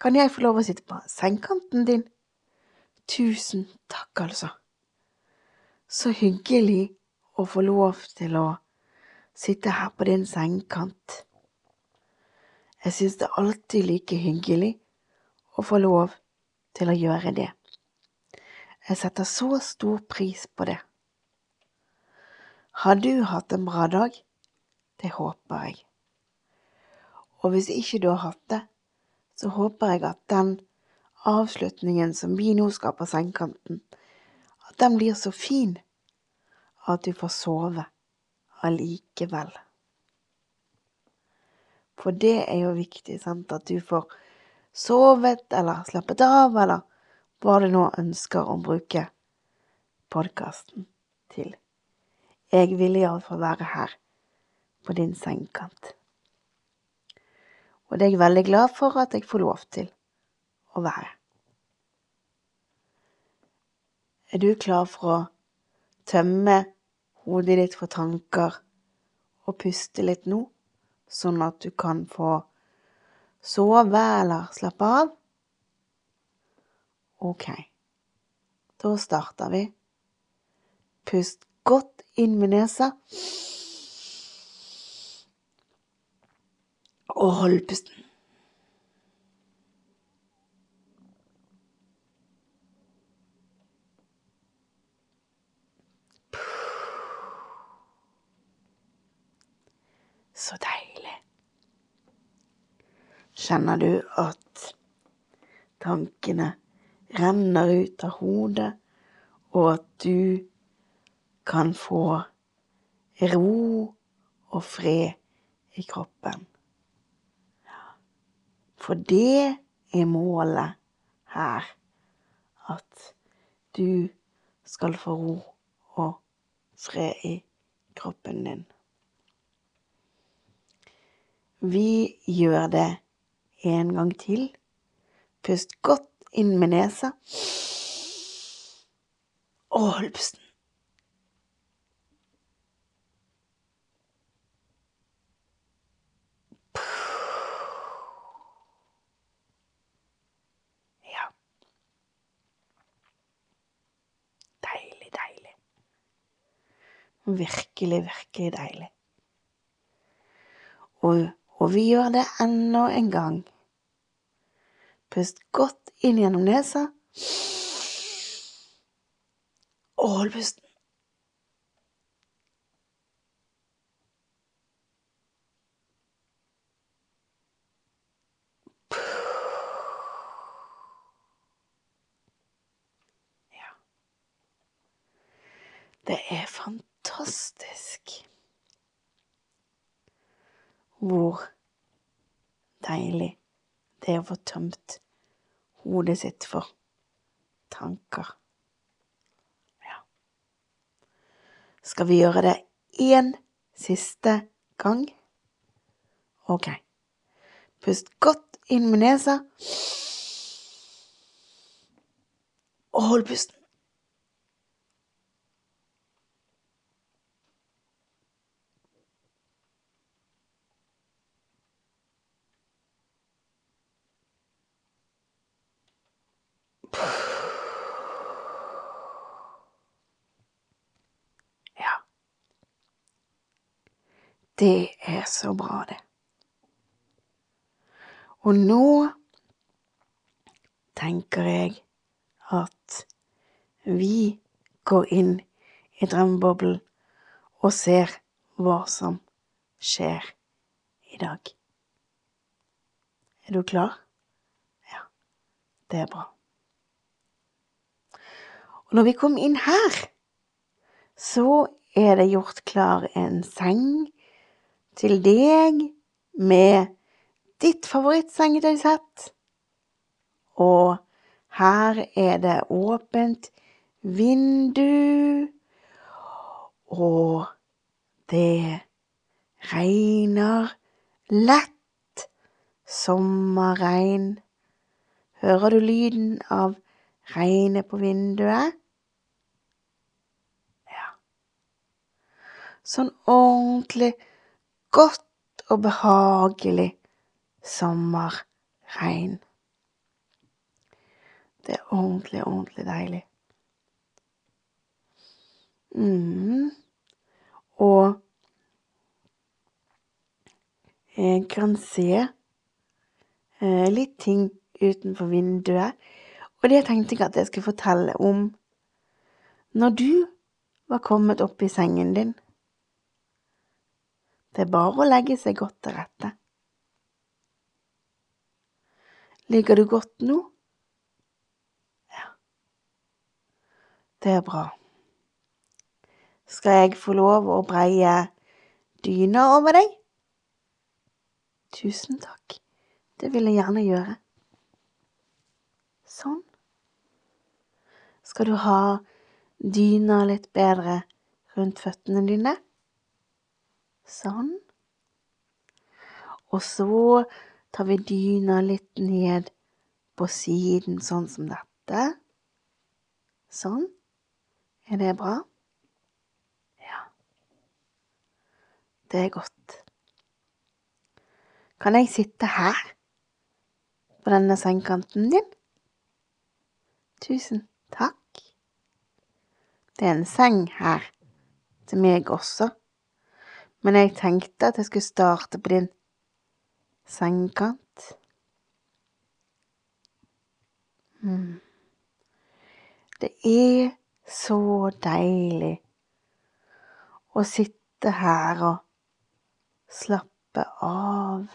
Kan jeg få lov å sitte på sengekanten din? Tusen takk, altså. Så hyggelig å få lov til å sitte her på din sengekant. Jeg synes det er alltid like hyggelig å få lov til å gjøre det. Jeg setter så stor pris på det. Har du hatt en bra dag? Det håper jeg. Og hvis ikke du har hatt det, så håper jeg at den avslutningen som vi nå skal på sengekanten, at den blir så fin at du får sove allikevel. For det er jo viktig, sant, at du får sovet eller slappet av, eller hva du nå ønsker å bruke podkasten til. Jeg vil iallfall være her på din sengekant. Og det er jeg veldig glad for at jeg får lov til å være. Er du klar for å tømme hodet ditt for tanker og puste litt nå, sånn at du kan få sove eller slappe av? Ok, da starter vi. Pust godt inn med nesa. Og hold pusten. Så deilig. Kjenner du at tankene renner ut av hodet, og at du kan få ro og fred i kroppen? For det er målet her, at du skal få ro og fred i kroppen din. Vi gjør det en gang til. Pust godt inn med nesa. Og hold pusten. Ja. Deilig, deilig. Virkelig, virkelig deilig. Og, og vi gjør det enda en gang. Pust godt inn gjennom nesa. Og hold pusten. Ja. Det er fantastisk hvor deilig det er å få tømt hodet sitt for tanker. Ja. Skal vi gjøre det én siste gang? Ok. Pust godt inn med nesa. Og hold pusten. Det er så bra, det. Og nå tenker jeg at vi går inn i drømmeboblen og ser hva som skjer i dag. Er du klar? Ja, det er bra. Og når vi kom inn her, så er det gjort klar en seng til deg med ditt favorittsengetøysett. Og her er det åpent vindu, og det regner lett sommerregn. Hører du lyden av regnet på vinduet? Ja. Sånn ordentlig godt og behagelig sommerregn. Det er ordentlig, ordentlig deilig. Mm. Og jeg kan se eh, litt ting utenfor vinduet. Og det tenkte jeg at jeg skulle fortelle om når du var kommet opp i sengen din. Det er bare å legge seg godt til rette. Ligger du godt nå? Ja. Det er bra. Skal jeg få lov å breie dyna over deg? Tusen takk. Det vil jeg gjerne gjøre. Sånn. Skal du ha dyna litt bedre rundt føttene dine? Sånn. Og så tar vi dyna litt ned på siden, sånn som dette. Sånn. Er det bra? Ja. Det er godt. Kan jeg sitte her, på denne sengekanten din? Tusen takk. Det er en seng her til meg også, men jeg tenkte at jeg skulle starte på din sengekant. Mm. Det er så deilig å sitte her og slappe av.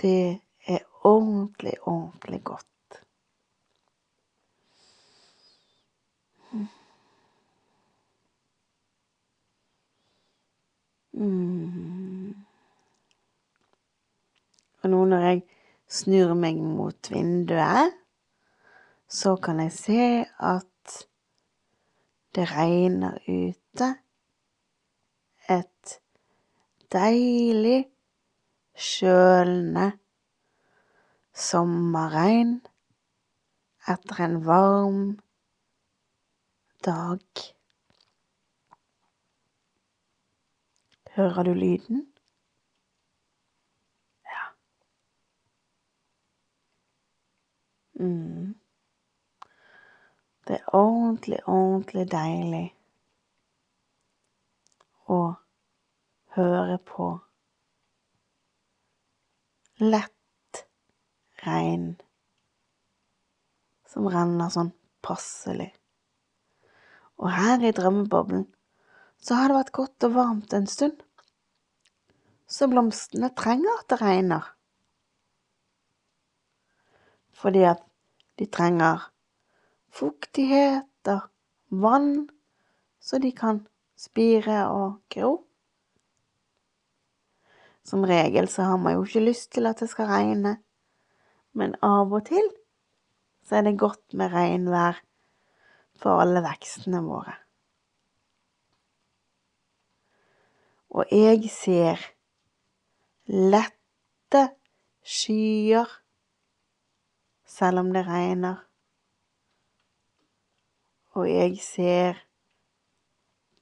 Det er ordentlig, ordentlig godt. Mm. Og nå når jeg snur meg mot vinduet, så kan jeg se at det regner ute. Et deilig kjølende sommerregn etter en varm dag. Hører du lyden? Ja. Mm. Det er ordentlig, ordentlig deilig å høre på lett regn som renner sånn passelig. Og her i drømmeboblen så har det vært godt og varmt en stund, så blomstene trenger at det regner. Fordi at de trenger fuktighet og vann, så de kan spire og gro. Som regel så har man jo ikke lyst til at det skal regne, men av og til så er det godt med regnvær for alle vekstene våre. Og jeg ser lette skyer selv om det regner. Og jeg ser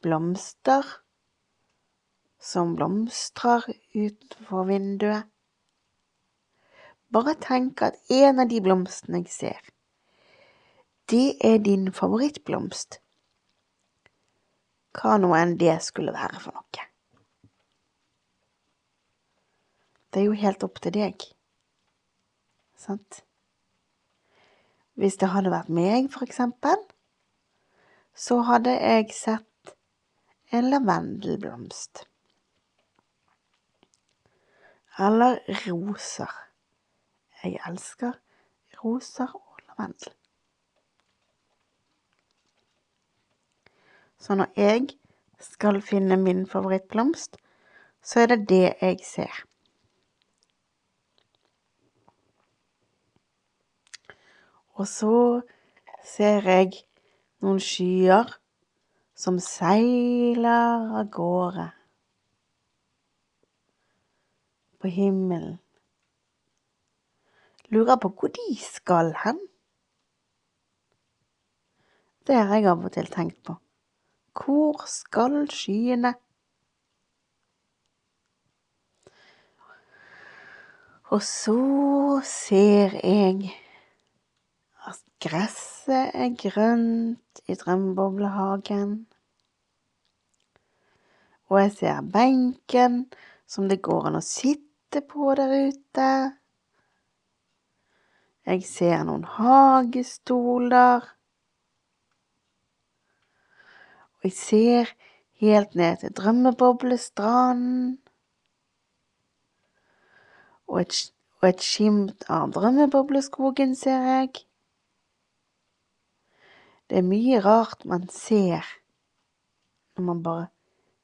blomster som blomstrer utenfor vinduet. Bare tenk at en av de blomstene jeg ser, det er din favorittblomst. Hva nå enn det skulle være for noe. Det er jo helt opp til deg. Sant? Hvis det hadde vært meg, for eksempel, så hadde jeg sett en lavendelblomst eller roser Jeg elsker roser og lavendel. Så når jeg skal finne min favorittblomst, så er det det jeg ser. Og så ser jeg noen skyer som seiler av gårde på himmelen. Lurer på hvor de skal hen. Det har jeg av og til tenkt på. Hvor skal skyene? Og så ser jeg gresset er grønt i drømmeboblehagen. Og jeg ser benken som det går an å sitte på der ute. Jeg ser noen hagestoler. Og jeg ser helt ned til Drømmeboblestranden. Og et, og et skimt av Drømmebobleskogen ser jeg. Det er mye rart man ser når man bare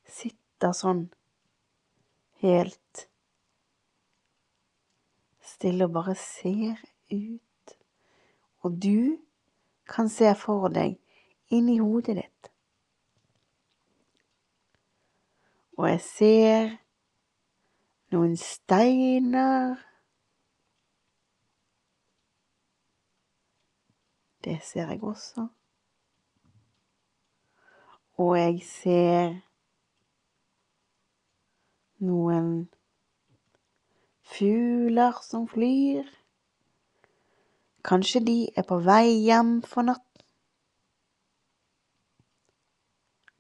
sitter sånn helt stille og bare ser ut. Og du kan se for deg inni hodet ditt. Og jeg ser noen steiner. Det ser jeg også. Og jeg ser noen fugler som flyr. Kanskje de er på vei hjem for natten.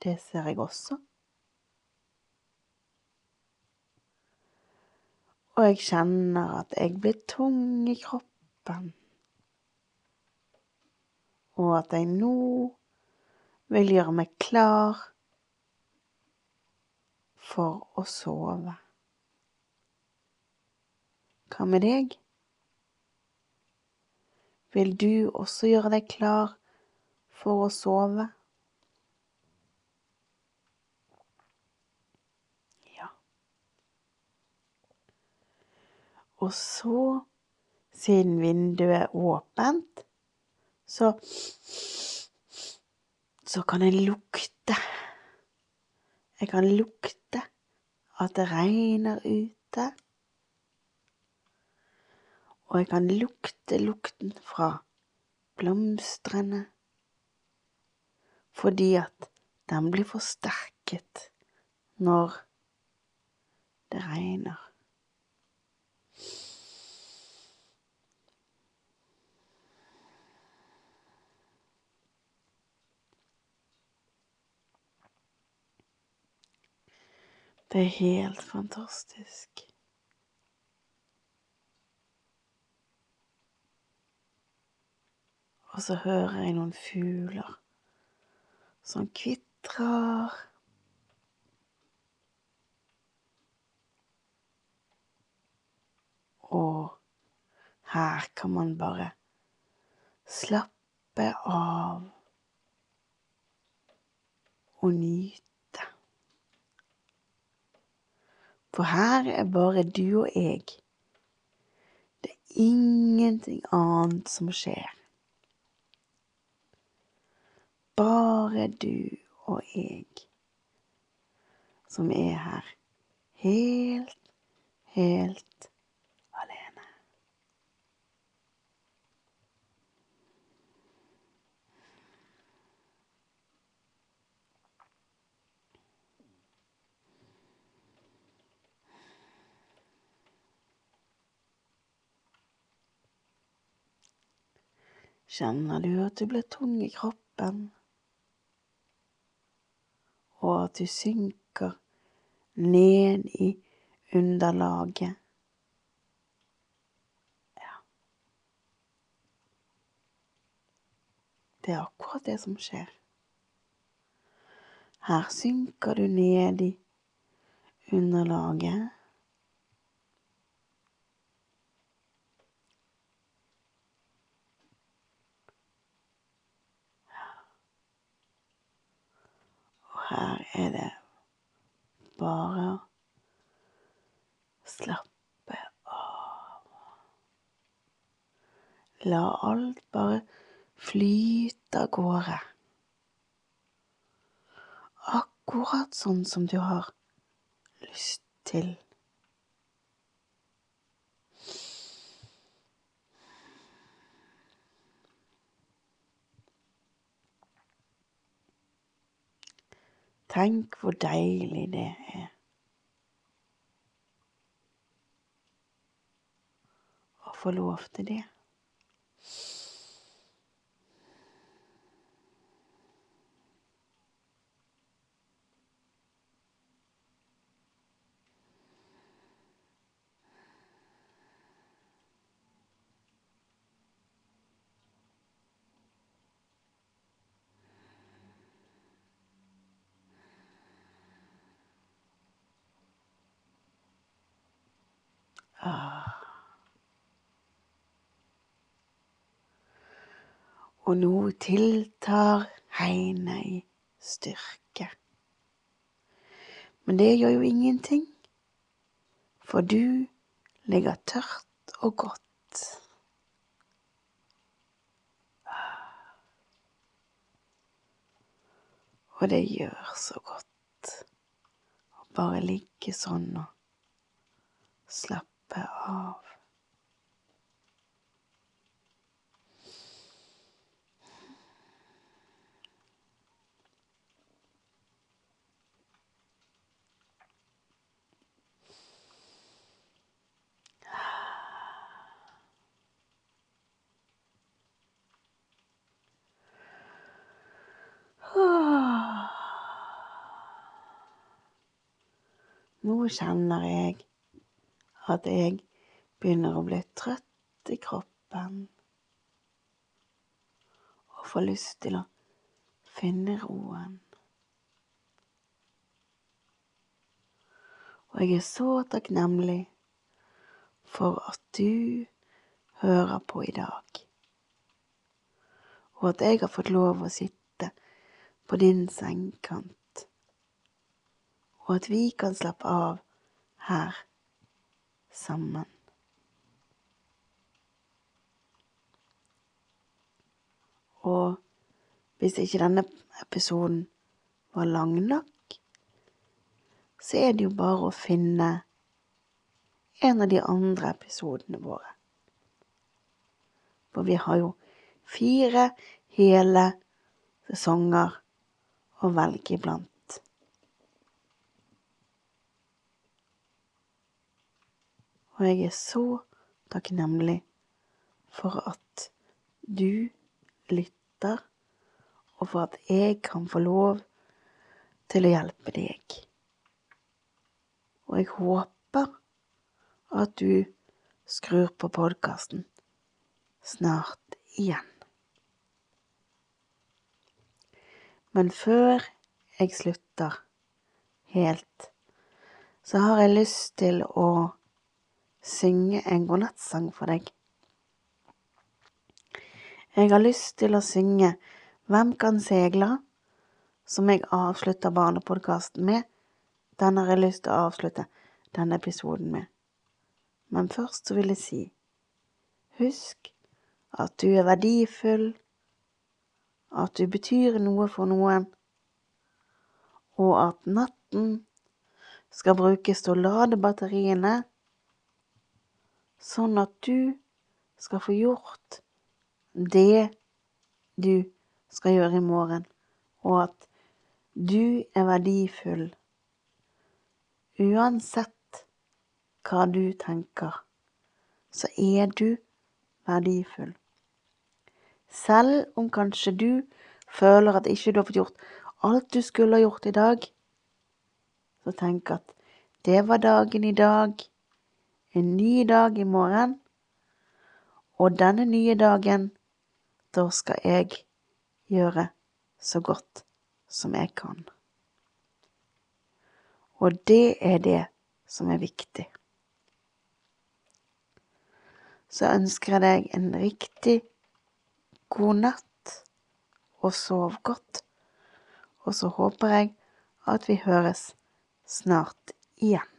Det ser jeg også. Og jeg kjenner at jeg blir tung i kroppen, og at jeg nå vil gjøre meg klar for å sove. Hva med deg? Vil du også gjøre deg klar for å sove? Ja. Og så, siden vinduet er åpent, så så kan jeg lukte. Jeg kan lukte at det regner ute. Og jeg kan lukte lukten fra blomstrene fordi at den blir forsterket når det regner. Det er helt fantastisk. Og så hører jeg noen fugler som kvitrer. Og her kan man bare slappe av og nyte. For her er bare du og jeg. Det er ingenting annet som skjer. Bare du og jeg som er her helt, helt Kjenner du at du blir tung i kroppen, og at du synker ned i underlaget? Ja. Det er akkurat det som skjer. Her synker du ned i underlaget. Her er det bare å slappe av. La alt bare flyte av gårde. Akkurat sånn som du har lyst til. Tenk hvor deilig det er. Å få lov til det. Og nå tiltar Heine i styrke. Men det gjør jo ingenting, for du ligger tørt og godt. Og det gjør så godt å bare ligge sånn og slappe av. Nå kjenner jeg at jeg begynner å bli trøtt i kroppen. Og får lyst til å finne roen. Og jeg er så takknemlig for at du hører på i dag, og at jeg har fått lov å sitte på din sengekant, og at vi kan slappe av her sammen. Og hvis ikke denne episoden var lang nok, så er det jo bare å finne en av de andre episodene våre. For vi har jo fire hele sesonger å velge iblant. Og jeg er så takknemlig for at du lytter, og for at jeg kan få lov til å hjelpe deg. Og jeg håper at du skrur på podkasten snart igjen. Men før jeg slutter helt, så har jeg lyst til å synge en godnattsang for deg. Jeg har lyst til å synge Hvem kan segla, som jeg avslutter barnepodkasten med. Den har jeg lyst til å avslutte denne episoden med. Men først så vil jeg si, husk at du er verdifull, at du betyr noe for noen, og at natten skal brukes til å lade batteriene, sånn at du skal få gjort det du skal gjøre i morgen, og at du er verdifull uansett hva du tenker, så er du verdifull. Selv om kanskje du føler at ikke du har fått gjort alt du skulle ha gjort i dag, så tenk at det var dagen i dag, en ny dag i morgen, og denne nye dagen, da skal jeg gjøre så godt som jeg kan. Og det er det som er viktig. Så ønsker jeg deg en riktig god natt, og sov godt. Og så håper jeg at vi høres snart igjen.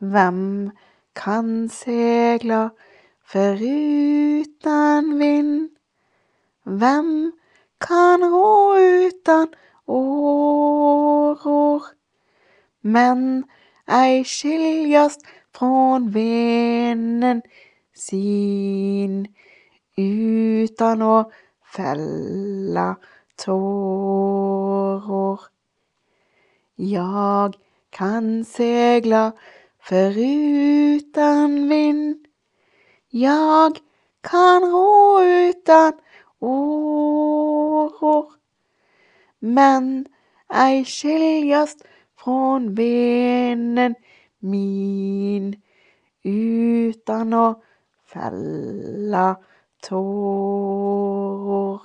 Hvem kan segla foruten vind? Hvem kan rå utan åror? Men ei skiljast från vinden sin utan å fella tårer. Jag kan segla foruten vind. Jag kan rå utan åror. Men ei skiljast från vinden min utan å fella tårer.